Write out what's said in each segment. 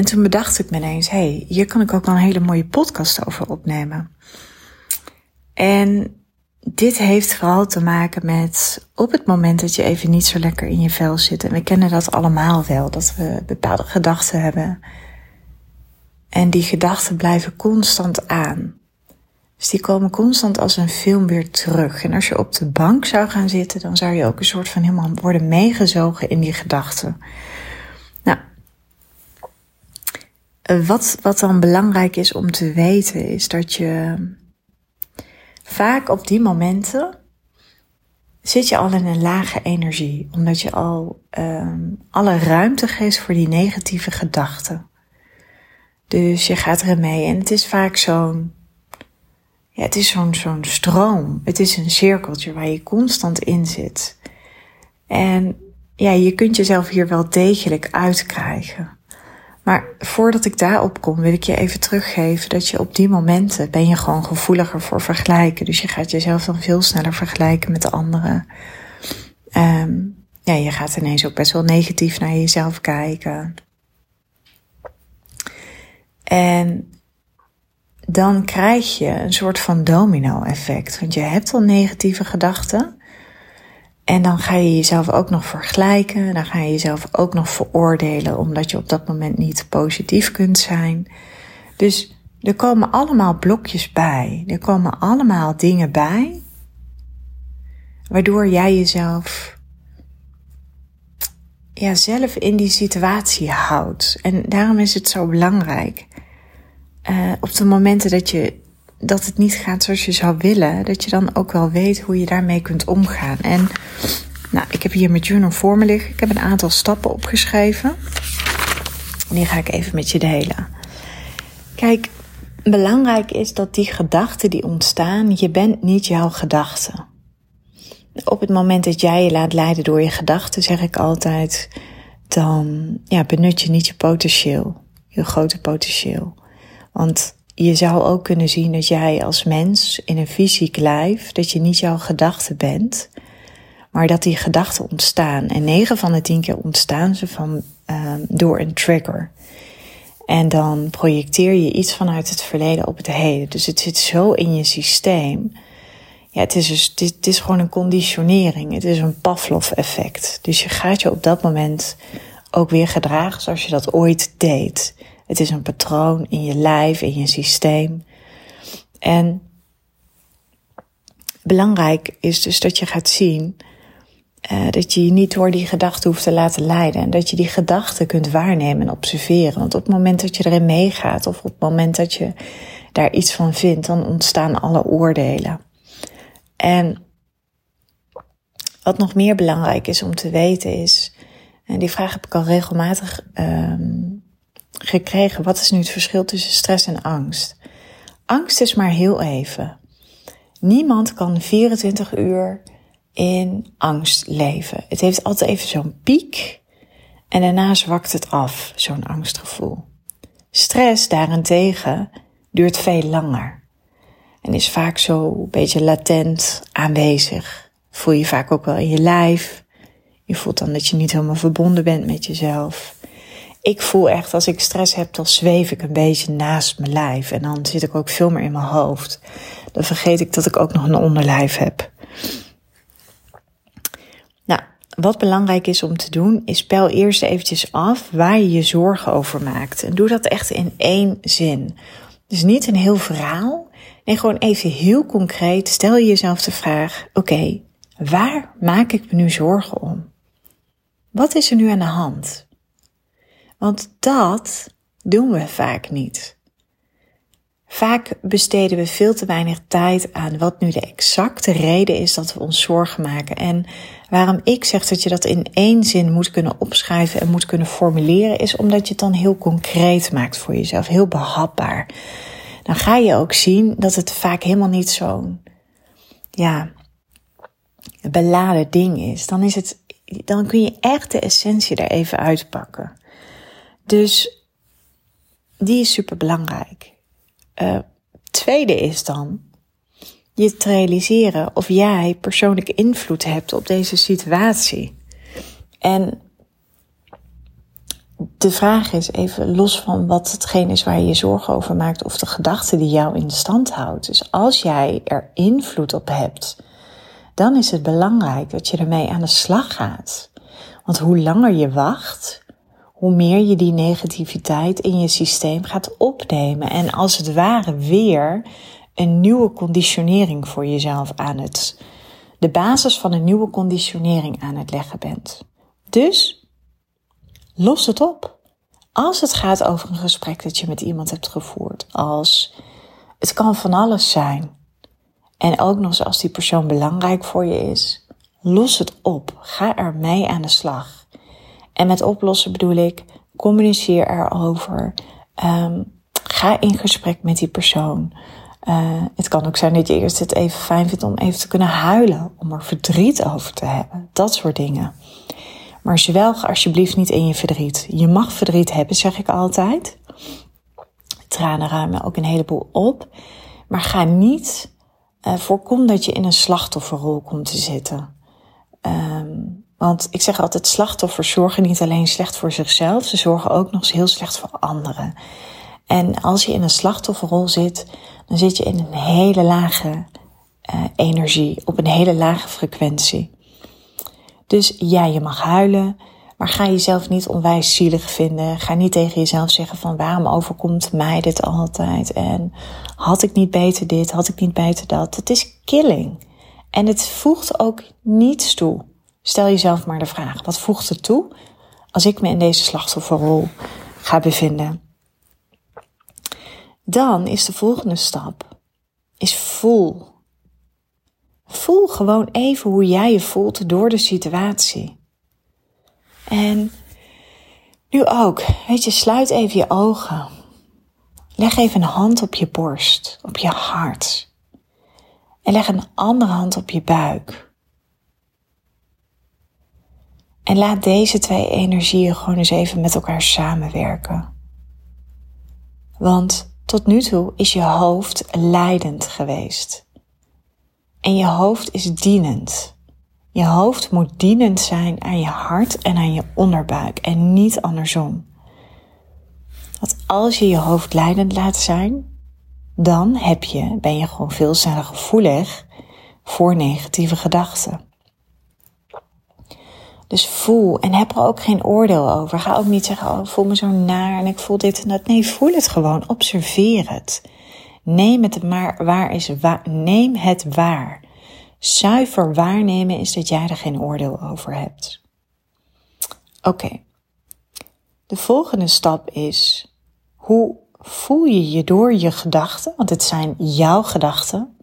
En toen bedacht ik me ineens, hey, hier kan ik ook wel een hele mooie podcast over opnemen. En dit heeft vooral te maken met op het moment dat je even niet zo lekker in je vel zit. En we kennen dat allemaal wel, dat we bepaalde gedachten hebben. En die gedachten blijven constant aan. Dus die komen constant als een film weer terug. En als je op de bank zou gaan zitten, dan zou je ook een soort van helemaal worden meegezogen in die gedachten. Nou, wat, wat dan belangrijk is om te weten, is dat je vaak op die momenten zit je al in een lage energie, omdat je al um, alle ruimte geeft voor die negatieve gedachten. Dus je gaat er mee en het is vaak zo'n ja, het is zo'n zo'n stroom. Het is een cirkeltje waar je constant in zit. En ja, je kunt jezelf hier wel degelijk uitkrijgen. Maar voordat ik daarop kom, wil ik je even teruggeven dat je op die momenten ben je gewoon gevoeliger voor vergelijken. Dus je gaat jezelf dan veel sneller vergelijken met de anderen. Um, ja, je gaat ineens ook best wel negatief naar jezelf kijken. En dan krijg je een soort van domino-effect. Want je hebt al negatieve gedachten. En dan ga je jezelf ook nog vergelijken. Dan ga je jezelf ook nog veroordelen, omdat je op dat moment niet positief kunt zijn. Dus er komen allemaal blokjes bij. Er komen allemaal dingen bij. Waardoor jij jezelf ja, zelf in die situatie houdt. En daarom is het zo belangrijk uh, op de momenten dat, je, dat het niet gaat zoals je zou willen, dat je dan ook wel weet hoe je daarmee kunt omgaan. En nou, ik heb hier mijn journal voor me liggen. Ik heb een aantal stappen opgeschreven. En die ga ik even met je delen. Kijk, belangrijk is dat die gedachten die ontstaan, je bent niet jouw gedachten. Op het moment dat jij je laat leiden door je gedachten, zeg ik altijd, dan ja, benut je niet je potentieel, je grote potentieel. Want je zou ook kunnen zien dat jij als mens in een fysiek lijf, dat je niet jouw gedachte bent, maar dat die gedachten ontstaan. En 9 van de 10 keer ontstaan ze van, uh, door een trigger. En dan projecteer je iets vanuit het verleden op het heden. Dus het zit zo in je systeem. Ja, het is, dus, het is gewoon een conditionering. Het is een Pavlov-effect. Dus je gaat je op dat moment ook weer gedragen zoals je dat ooit deed. Het is een patroon in je lijf, in je systeem. En belangrijk is dus dat je gaat zien uh, dat je je niet door die gedachten hoeft te laten leiden. En dat je die gedachten kunt waarnemen en observeren. Want op het moment dat je erin meegaat of op het moment dat je daar iets van vindt, dan ontstaan alle oordelen. En wat nog meer belangrijk is om te weten is, en die vraag heb ik al regelmatig um, gekregen. Wat is nu het verschil tussen stress en angst? Angst is maar heel even. Niemand kan 24 uur in angst leven. Het heeft altijd even zo'n piek en daarna zwakt het af, zo'n angstgevoel. Stress daarentegen duurt veel langer en is vaak zo een beetje latent aanwezig. Voel je vaak ook wel in je lijf. Je voelt dan dat je niet helemaal verbonden bent met jezelf. Ik voel echt als ik stress heb, dan zweef ik een beetje naast mijn lijf. En dan zit ik ook veel meer in mijn hoofd. Dan vergeet ik dat ik ook nog een onderlijf heb. Nou, wat belangrijk is om te doen, is spel eerst eventjes af waar je je zorgen over maakt. En doe dat echt in één zin. Dus niet een heel verhaal. Nee, gewoon even heel concreet. Stel je jezelf de vraag: oké, waar maak ik me nu zorgen om? Wat is er nu aan de hand? Want dat doen we vaak niet. Vaak besteden we veel te weinig tijd aan wat nu de exacte reden is dat we ons zorgen maken. En waarom ik zeg dat je dat in één zin moet kunnen opschrijven en moet kunnen formuleren, is omdat je het dan heel concreet maakt voor jezelf, heel behapbaar. Dan ga je ook zien dat het vaak helemaal niet zo'n, ja, beladen ding is. Dan is het, dan kun je echt de essentie er even uitpakken. Dus die is super belangrijk. Uh, tweede is dan je te realiseren of jij persoonlijke invloed hebt op deze situatie. En de vraag is even los van wat hetgeen is waar je je zorgen over maakt of de gedachte die jou in stand houdt. Dus als jij er invloed op hebt, dan is het belangrijk dat je ermee aan de slag gaat. Want hoe langer je wacht, hoe meer je die negativiteit in je systeem gaat opnemen. En als het ware weer een nieuwe conditionering voor jezelf aan het, de basis van een nieuwe conditionering aan het leggen bent. Dus los het op. Als het gaat over een gesprek dat je met iemand hebt gevoerd, als het kan van alles zijn. En ook nog eens als die persoon belangrijk voor je is, los het op. Ga ermee aan de slag. En met oplossen bedoel ik, communiceer erover. Um, ga in gesprek met die persoon. Uh, het kan ook zijn dat je eerst het even fijn vindt om even te kunnen huilen, om er verdriet over te hebben. Dat soort dingen. Maar zwelg alsjeblieft niet in je verdriet. Je mag verdriet hebben, zeg ik altijd. Tranen ruimen ook een heleboel op. Maar ga niet, uh, voorkom dat je in een slachtofferrol komt te zitten. Um, want ik zeg altijd, slachtoffers zorgen niet alleen slecht voor zichzelf, ze zorgen ook nog eens heel slecht voor anderen. En als je in een slachtofferrol zit, dan zit je in een hele lage uh, energie, op een hele lage frequentie. Dus ja, je mag huilen, maar ga jezelf niet onwijs zielig vinden. Ga niet tegen jezelf zeggen van waarom overkomt mij dit altijd? En had ik niet beter dit, had ik niet beter dat? Het is killing. En het voegt ook niets toe. Stel jezelf maar de vraag: wat voegt het toe als ik me in deze slachtofferrol ga bevinden? Dan is de volgende stap is voel. Voel gewoon even hoe jij je voelt door de situatie. En nu ook, weet je, sluit even je ogen. Leg even een hand op je borst, op je hart. En leg een andere hand op je buik. En laat deze twee energieën gewoon eens even met elkaar samenwerken. Want tot nu toe is je hoofd leidend geweest. En je hoofd is dienend. Je hoofd moet dienend zijn aan je hart en aan je onderbuik en niet andersom. Want als je je hoofd leidend laat zijn, dan heb je, ben je gewoon veel sneller gevoelig voor negatieve gedachten. Dus voel en heb er ook geen oordeel over. Ga ook niet zeggen, oh, ik voel me zo naar en ik voel dit en dat. Nee, voel het gewoon. Observeer het. Neem het maar waar is. Neem het waar. Zuiver waarnemen is dat jij er geen oordeel over hebt. Oké. De volgende stap is, hoe voel je je door je gedachten? Want het zijn jouw gedachten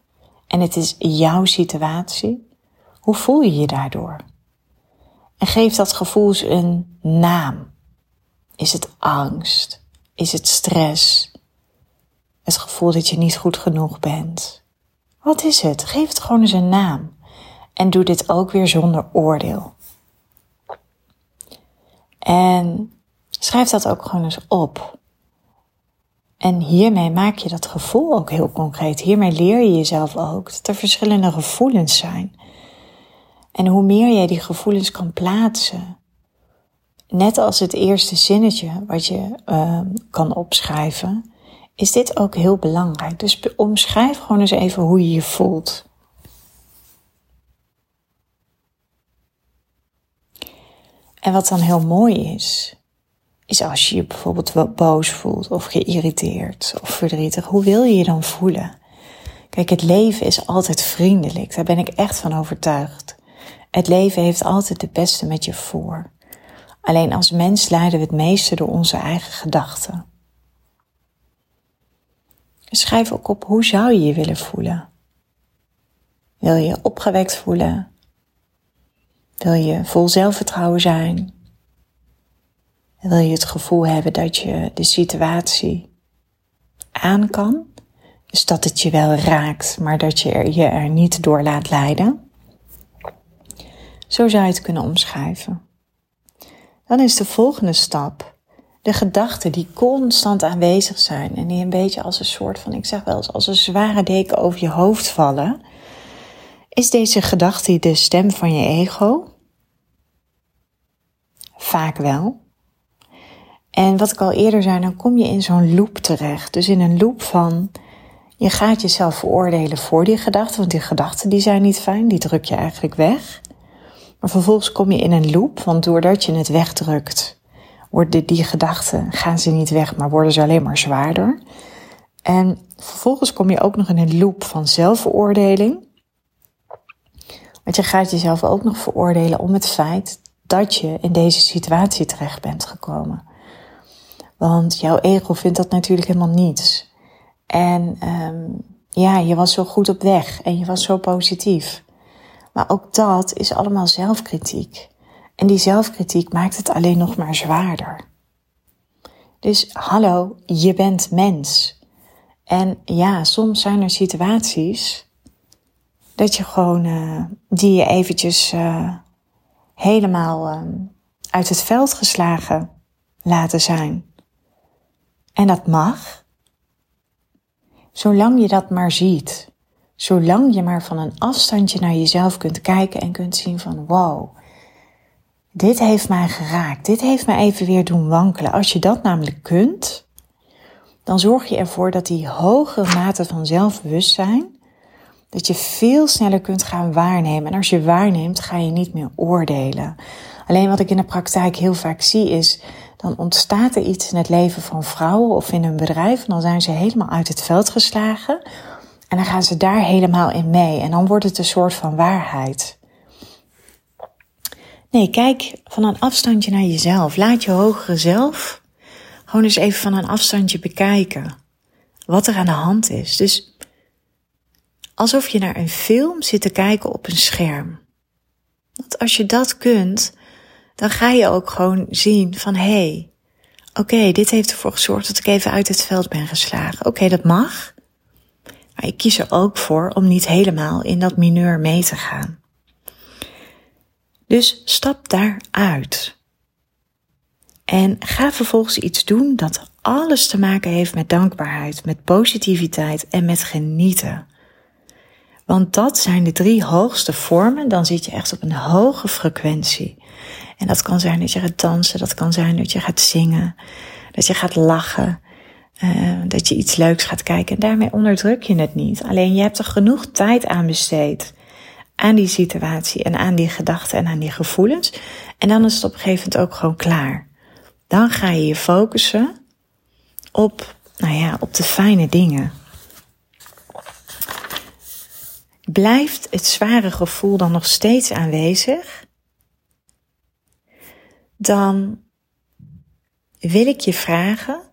en het is jouw situatie. Hoe voel je je daardoor? En geef dat gevoel een naam. Is het angst? Is het stress? Het gevoel dat je niet goed genoeg bent? Wat is het? Geef het gewoon eens een naam. En doe dit ook weer zonder oordeel. En schrijf dat ook gewoon eens op. En hiermee maak je dat gevoel ook heel concreet. Hiermee leer je jezelf ook dat er verschillende gevoelens zijn. En hoe meer jij die gevoelens kan plaatsen, net als het eerste zinnetje wat je uh, kan opschrijven, is dit ook heel belangrijk. Dus omschrijf gewoon eens even hoe je je voelt. En wat dan heel mooi is, is als je je bijvoorbeeld boos voelt of geïrriteerd of verdrietig, hoe wil je je dan voelen? Kijk, het leven is altijd vriendelijk, daar ben ik echt van overtuigd. Het leven heeft altijd het beste met je voor. Alleen als mens leiden we het meeste door onze eigen gedachten. Schrijf ook op hoe zou je je willen voelen. Wil je opgewekt voelen? Wil je vol zelfvertrouwen zijn? Wil je het gevoel hebben dat je de situatie aan kan? Dus dat het je wel raakt, maar dat je je er niet door laat leiden? Zo zou je het kunnen omschrijven. Dan is de volgende stap de gedachten die constant aanwezig zijn en die een beetje als een soort van, ik zeg wel eens, als een zware deken over je hoofd vallen. Is deze gedachte de stem van je ego? Vaak wel. En wat ik al eerder zei, dan kom je in zo'n loop terecht. Dus in een loop van, je gaat jezelf veroordelen voor die gedachten, want die gedachten die zijn niet fijn, die druk je eigenlijk weg. Maar vervolgens kom je in een loop, want doordat je het wegdrukt, worden die gedachten, gaan ze niet weg, maar worden ze alleen maar zwaarder. En vervolgens kom je ook nog in een loop van zelfveroordeling. Want je gaat jezelf ook nog veroordelen om het feit dat je in deze situatie terecht bent gekomen. Want jouw ego vindt dat natuurlijk helemaal niets. En um, ja, je was zo goed op weg en je was zo positief. Maar ook dat is allemaal zelfkritiek. En die zelfkritiek maakt het alleen nog maar zwaarder. Dus hallo, je bent mens. En ja, soms zijn er situaties dat je gewoon uh, die je eventjes uh, helemaal uh, uit het veld geslagen laten zijn. En dat mag. Zolang je dat maar ziet. Zolang je maar van een afstandje naar jezelf kunt kijken en kunt zien van wow, dit heeft mij geraakt, dit heeft mij even weer doen wankelen. Als je dat namelijk kunt, dan zorg je ervoor dat die hogere mate van zelfbewustzijn, dat je veel sneller kunt gaan waarnemen. En als je waarneemt, ga je niet meer oordelen. Alleen wat ik in de praktijk heel vaak zie is, dan ontstaat er iets in het leven van vrouwen of in een bedrijf en dan zijn ze helemaal uit het veld geslagen en dan gaan ze daar helemaal in mee en dan wordt het een soort van waarheid. Nee, kijk van een afstandje naar jezelf. Laat je hogere zelf gewoon eens even van een afstandje bekijken wat er aan de hand is. Dus alsof je naar een film zit te kijken op een scherm. Want als je dat kunt, dan ga je ook gewoon zien van hé, hey, oké, dit heeft ervoor gezorgd dat ik even uit het veld ben geslagen. Oké, dat mag. Maar ik kies er ook voor om niet helemaal in dat mineur mee te gaan. Dus stap daaruit. En ga vervolgens iets doen dat alles te maken heeft met dankbaarheid, met positiviteit en met genieten. Want dat zijn de drie hoogste vormen, dan zit je echt op een hoge frequentie. En dat kan zijn dat je gaat dansen, dat kan zijn dat je gaat zingen, dat je gaat lachen, uh, dat je iets leuks gaat kijken. En daarmee onderdruk je het niet. Alleen je hebt er genoeg tijd aan besteed. Aan die situatie en aan die gedachten en aan die gevoelens. En dan is het op een gegeven moment ook gewoon klaar. Dan ga je je focussen op, nou ja, op de fijne dingen. Blijft het zware gevoel dan nog steeds aanwezig? Dan wil ik je vragen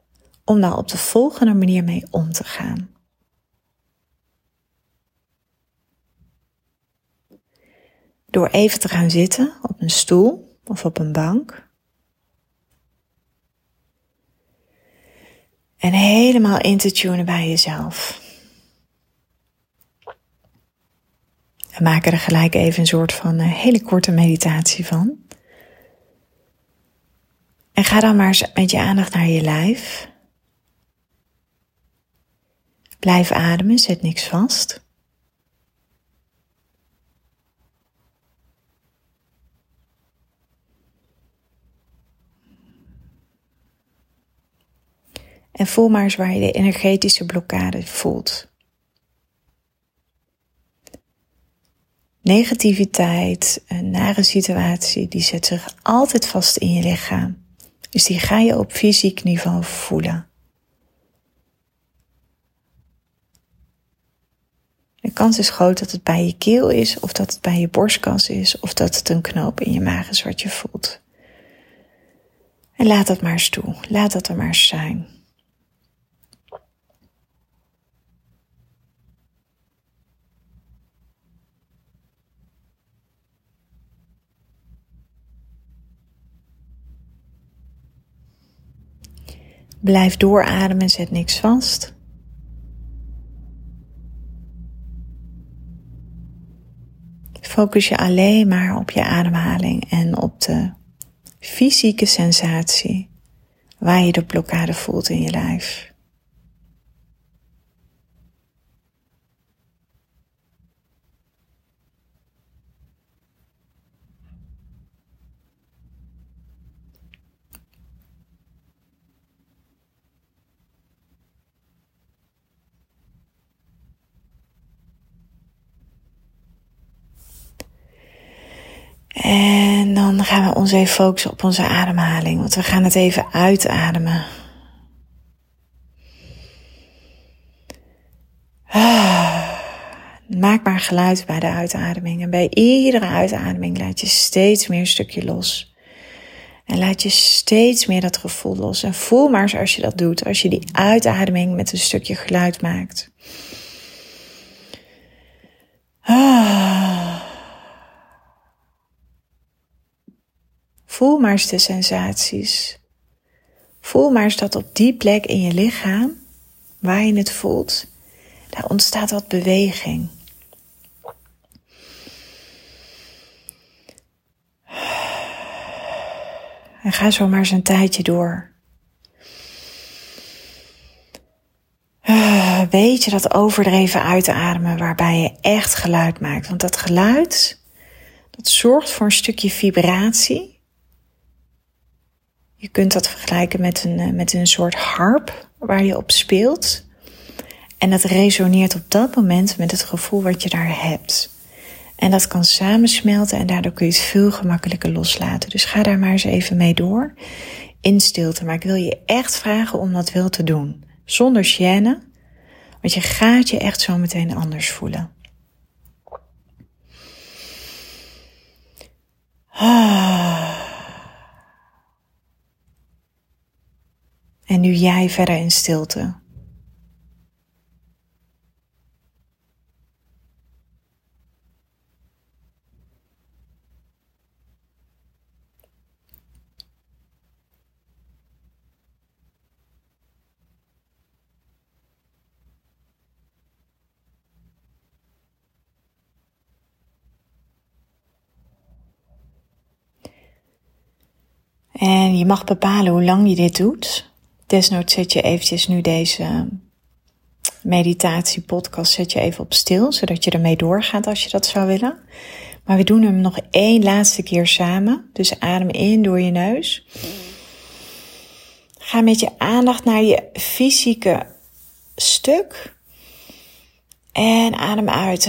om daar op de volgende manier mee om te gaan. Door even te gaan zitten op een stoel of op een bank. En helemaal in te tunen bij jezelf. We maken er gelijk even een soort van eh, hele korte meditatie van. En ga dan maar eens met je aandacht naar je lijf. Blijf ademen, zet niks vast. En voel maar eens waar je de energetische blokkade voelt. Negativiteit, een nare situatie, die zet zich altijd vast in je lichaam. Dus die ga je op fysiek niveau voelen. De kans is groot dat het bij je keel is, of dat het bij je borstkas is, of dat het een knoop in je maag is wat je voelt. En laat dat maar eens toe. Laat dat er maar eens zijn. Blijf doorademen, zet niks vast. Focus je alleen maar op je ademhaling en op de fysieke sensatie waar je de blokkade voelt in je lijf. En dan gaan we ons even focussen op onze ademhaling, want we gaan het even uitademen. Maak maar geluid bij de uitademing. En bij iedere uitademing laat je steeds meer een stukje los. En laat je steeds meer dat gevoel los. En voel maar eens als je dat doet, als je die uitademing met een stukje geluid maakt. Ah. Voel maar eens de sensaties. Voel maar eens dat op die plek in je lichaam, waar je het voelt, daar ontstaat wat beweging. En ga zo maar eens een tijdje door. Weet je dat overdreven uitademen waarbij je echt geluid maakt? Want dat geluid, dat zorgt voor een stukje vibratie je kunt dat vergelijken met een, eh, met een soort harp waar je op speelt. En dat resoneert op dat moment met het gevoel wat je daar hebt. En dat kan samensmelten en daardoor kun je het veel gemakkelijker loslaten. Dus ga daar maar eens even mee door in stilte. Maar ik wil je echt vragen om dat wel te doen. Zonder gêne. Want je gaat je echt zo meteen anders voelen. Ah. En nu jij verder in stilte. En je mag bepalen hoe lang je dit doet. Desnoods zet je eventjes nu deze meditatie-podcast zet je even op stil, zodat je ermee doorgaat als je dat zou willen. Maar we doen hem nog één laatste keer samen. Dus adem in door je neus. Ga met je aandacht naar je fysieke stuk. En adem uit.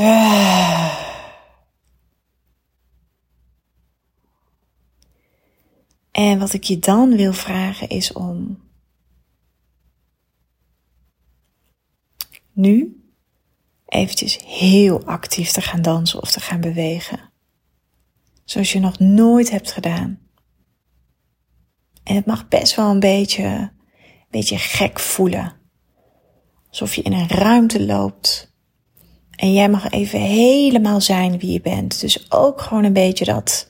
En wat ik je dan wil vragen is om nu eventjes heel actief te gaan dansen of te gaan bewegen. Zoals je nog nooit hebt gedaan. En het mag best wel een beetje, een beetje gek voelen. Alsof je in een ruimte loopt. En jij mag even helemaal zijn wie je bent. Dus ook gewoon een beetje dat.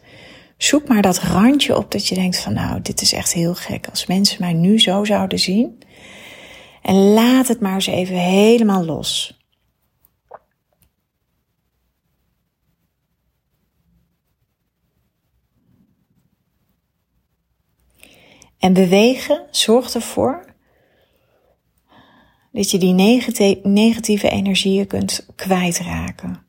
Zoek maar dat randje op dat je denkt van nou, dit is echt heel gek. Als mensen mij nu zo zouden zien, en laat het maar eens even helemaal los. En bewegen zorgt ervoor dat je die negatieve energieën kunt kwijtraken.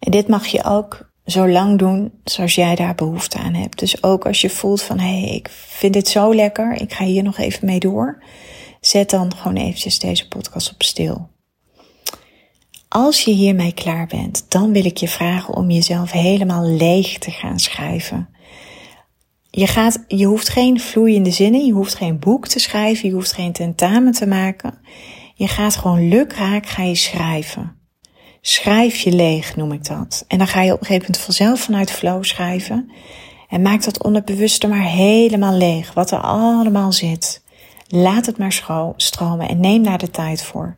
En dit mag je ook zo lang doen zoals jij daar behoefte aan hebt. Dus ook als je voelt van hé, hey, ik vind dit zo lekker, ik ga hier nog even mee door. Zet dan gewoon eventjes deze podcast op stil. Als je hiermee klaar bent, dan wil ik je vragen om jezelf helemaal leeg te gaan schrijven. Je, gaat, je hoeft geen vloeiende zinnen, je hoeft geen boek te schrijven, je hoeft geen tentamen te maken. Je gaat gewoon lukraak ga je schrijven. Schrijf je leeg, noem ik dat. En dan ga je op een gegeven moment vanzelf vanuit flow schrijven. En maak dat onderbewuste maar helemaal leeg, wat er allemaal zit. Laat het maar stromen en neem daar de tijd voor.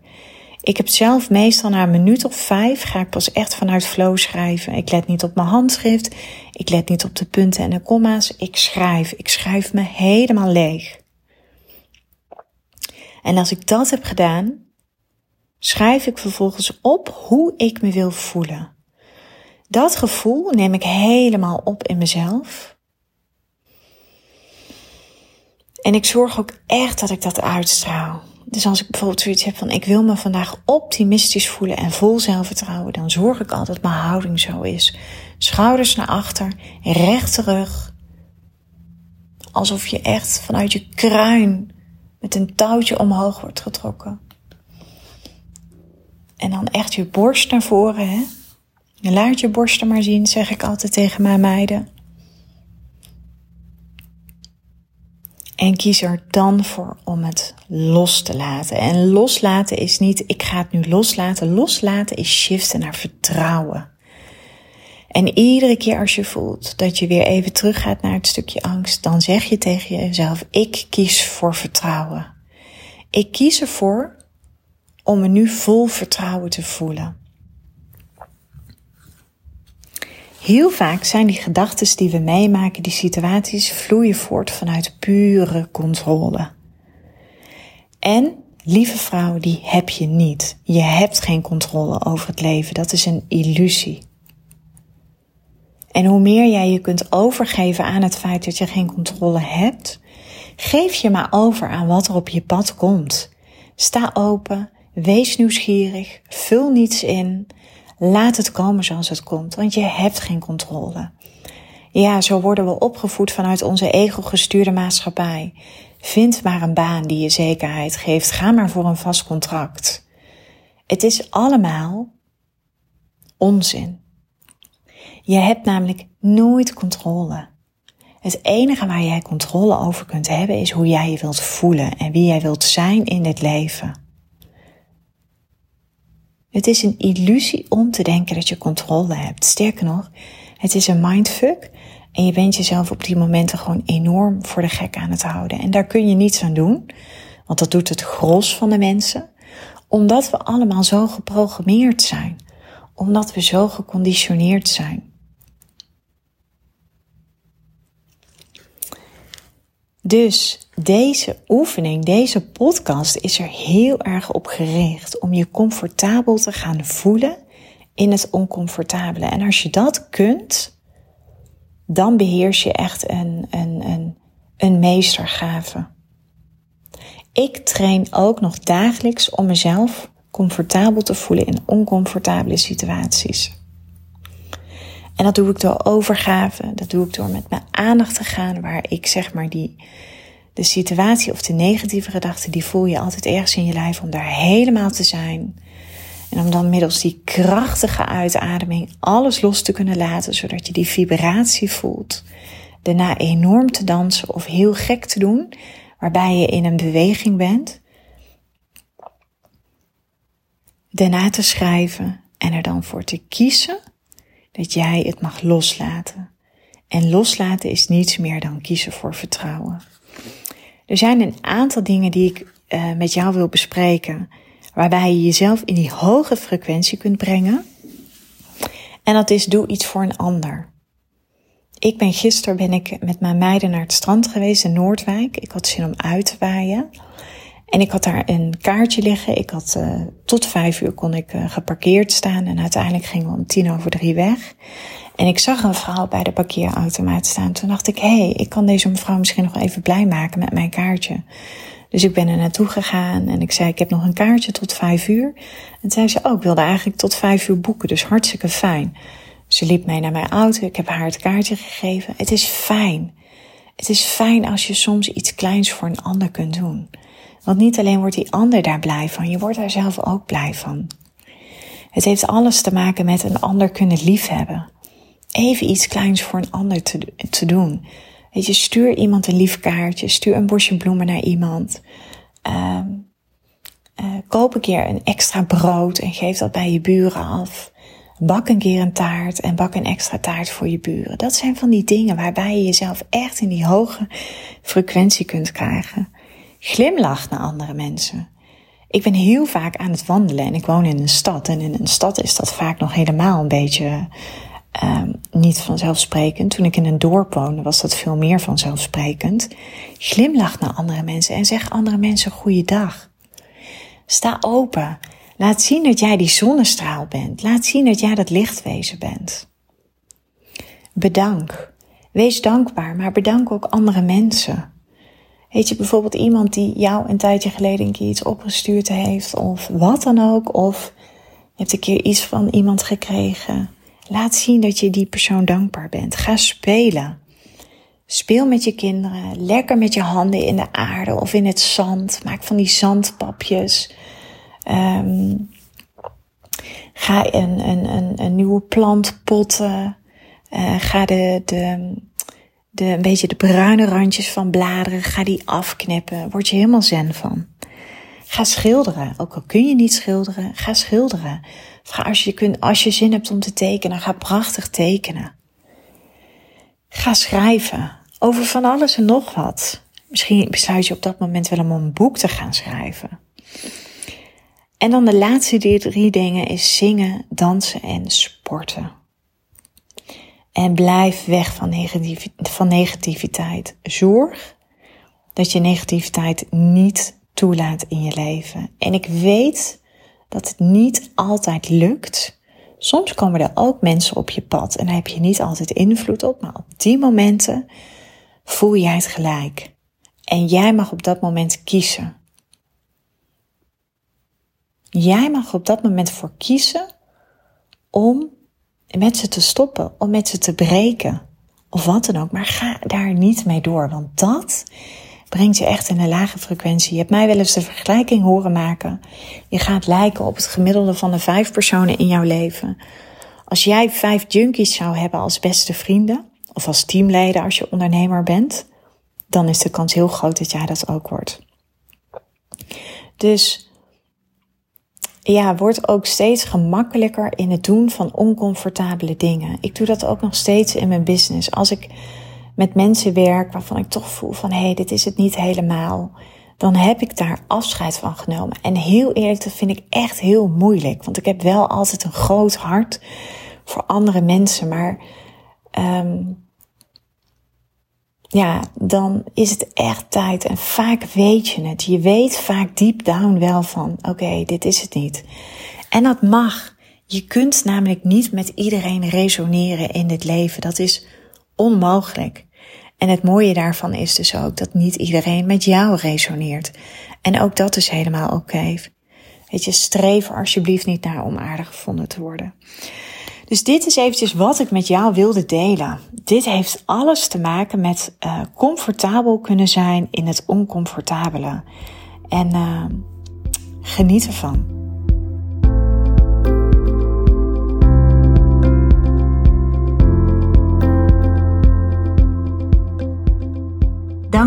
Ik heb zelf meestal na een minuut of vijf ga ik pas echt vanuit flow schrijven. Ik let niet op mijn handschrift. Ik let niet op de punten en de komma's. Ik schrijf. Ik schrijf me helemaal leeg. En als ik dat heb gedaan, schrijf ik vervolgens op hoe ik me wil voelen. Dat gevoel neem ik helemaal op in mezelf. En ik zorg ook echt dat ik dat uitstraal. Dus als ik bijvoorbeeld zoiets heb van ik wil me vandaag optimistisch voelen en vol zelfvertrouwen, dan zorg ik altijd dat mijn houding zo is. Schouders naar achter, rechte rug. Alsof je echt vanuit je kruin met een touwtje omhoog wordt getrokken. En dan echt je borst naar voren, hè? laat je borsten maar zien, zeg ik altijd tegen mijn meiden. En kies er dan voor om het los te laten. En loslaten is niet, ik ga het nu loslaten. Loslaten is shiften naar vertrouwen. En iedere keer als je voelt dat je weer even teruggaat naar het stukje angst, dan zeg je tegen jezelf, ik kies voor vertrouwen. Ik kies ervoor om me nu vol vertrouwen te voelen. Heel vaak zijn die gedachten die we meemaken, die situaties, vloeien voort vanuit pure controle. En, lieve vrouw, die heb je niet. Je hebt geen controle over het leven. Dat is een illusie. En hoe meer jij je kunt overgeven aan het feit dat je geen controle hebt, geef je maar over aan wat er op je pad komt. Sta open, wees nieuwsgierig, vul niets in Laat het komen zoals het komt, want je hebt geen controle. Ja, zo worden we opgevoed vanuit onze ego-gestuurde maatschappij. Vind maar een baan die je zekerheid geeft. Ga maar voor een vast contract. Het is allemaal onzin. Je hebt namelijk nooit controle. Het enige waar jij controle over kunt hebben is hoe jij je wilt voelen en wie jij wilt zijn in dit leven. Het is een illusie om te denken dat je controle hebt. Sterker nog, het is een mindfuck. En je bent jezelf op die momenten gewoon enorm voor de gek aan het houden. En daar kun je niets aan doen. Want dat doet het gros van de mensen. Omdat we allemaal zo geprogrammeerd zijn. Omdat we zo geconditioneerd zijn. Dus deze oefening, deze podcast is er heel erg op gericht om je comfortabel te gaan voelen in het oncomfortabele. En als je dat kunt, dan beheers je echt een, een, een, een meestergave. Ik train ook nog dagelijks om mezelf comfortabel te voelen in oncomfortabele situaties. En dat doe ik door overgave. Dat doe ik door met mijn aandacht te gaan waar ik zeg maar die, de situatie of de negatieve gedachten, die voel je altijd ergens in je lijf om daar helemaal te zijn. En om dan middels die krachtige uitademing alles los te kunnen laten, zodat je die vibratie voelt. Daarna enorm te dansen of heel gek te doen, waarbij je in een beweging bent. Daarna te schrijven en er dan voor te kiezen dat jij het mag loslaten. En loslaten is niets meer dan kiezen voor vertrouwen. Er zijn een aantal dingen die ik uh, met jou wil bespreken, waarbij je jezelf in die hoge frequentie kunt brengen. En dat is doe iets voor een ander. Ik ben gisteren ben ik met mijn meiden naar het strand geweest in Noordwijk. Ik had zin om uit te waaien. En ik had daar een kaartje liggen. Ik had uh, tot vijf uur kon ik uh, geparkeerd staan. En uiteindelijk gingen we om tien over drie weg. En ik zag een vrouw bij de parkeerautomaat staan. Toen dacht ik, hé, hey, ik kan deze mevrouw misschien nog even blij maken met mijn kaartje. Dus ik ben er naartoe gegaan en ik zei, ik heb nog een kaartje tot vijf uur. En zei ze, oh, ik wilde eigenlijk tot vijf uur boeken, dus hartstikke fijn. Ze liep mee naar mijn auto, ik heb haar het kaartje gegeven. Het is fijn. Het is fijn als je soms iets kleins voor een ander kunt doen. Want niet alleen wordt die ander daar blij van, je wordt daar zelf ook blij van. Het heeft alles te maken met een ander kunnen liefhebben. Even iets kleins voor een ander te, te doen. Weet je, stuur iemand een lief kaartje, stuur een bosje bloemen naar iemand. Uh, uh, koop een keer een extra brood en geef dat bij je buren af. Bak een keer een taart en bak een extra taart voor je buren. Dat zijn van die dingen waarbij je jezelf echt in die hoge frequentie kunt krijgen. Glimlach naar andere mensen. Ik ben heel vaak aan het wandelen en ik woon in een stad. En in een stad is dat vaak nog helemaal een beetje um, niet vanzelfsprekend. Toen ik in een dorp woonde, was dat veel meer vanzelfsprekend. Glimlach naar andere mensen en zeg andere mensen goeiedag. Sta open. Laat zien dat jij die zonnestraal bent. Laat zien dat jij dat lichtwezen bent. Bedank. Wees dankbaar, maar bedank ook andere mensen. Weet je bijvoorbeeld iemand die jou een tijdje geleden een keer iets opgestuurd heeft, of wat dan ook, of je hebt een keer iets van iemand gekregen. Laat zien dat je die persoon dankbaar bent. Ga spelen. Speel met je kinderen, lekker met je handen in de aarde of in het zand. Maak van die zandpapjes. Um, ga een, een, een, een, nieuwe plant potten. Uh, ga de, de, de, een beetje de bruine randjes van bladeren, ga die afknippen. Word je helemaal zen van. Ga schilderen. Ook al kun je niet schilderen, ga schilderen. Als je, kunt, als je zin hebt om te tekenen, ga prachtig tekenen. Ga schrijven over van alles en nog wat. Misschien besluit je op dat moment wel om een boek te gaan schrijven. En dan de laatste drie dingen is zingen, dansen en sporten. En blijf weg van negativiteit. Zorg dat je negativiteit niet toelaat in je leven. En ik weet dat het niet altijd lukt. Soms komen er ook mensen op je pad en daar heb je niet altijd invloed op, maar op die momenten voel jij het gelijk. En jij mag op dat moment kiezen. Jij mag op dat moment voor kiezen om met ze te stoppen, om met ze te breken. Of wat dan ook. Maar ga daar niet mee door. Want dat brengt je echt in een lage frequentie. Je hebt mij wel eens de vergelijking horen maken. Je gaat lijken op het gemiddelde van de vijf personen in jouw leven. Als jij vijf junkies zou hebben als beste vrienden, of als teamleider als je ondernemer bent, dan is de kans heel groot dat jij dat ook wordt. Dus ja, wordt ook steeds gemakkelijker in het doen van oncomfortabele dingen. Ik doe dat ook nog steeds in mijn business. Als ik met mensen werk waarvan ik toch voel van hé, hey, dit is het niet helemaal, dan heb ik daar afscheid van genomen. En heel eerlijk, dat vind ik echt heel moeilijk, want ik heb wel altijd een groot hart voor andere mensen, maar um, ja, dan is het echt tijd. En vaak weet je het. Je weet vaak deep down wel van, oké, dit is het niet. En dat mag. Je kunt namelijk niet met iedereen resoneren in dit leven. Dat is onmogelijk. En het mooie daarvan is dus ook dat niet iedereen met jou resoneert. En ook dat is helemaal oké. Weet je, streef alsjeblieft niet naar om aardig gevonden te worden. Dus dit is eventjes wat ik met jou wilde delen. Dit heeft alles te maken met uh, comfortabel kunnen zijn in het oncomfortabele. En uh, geniet ervan.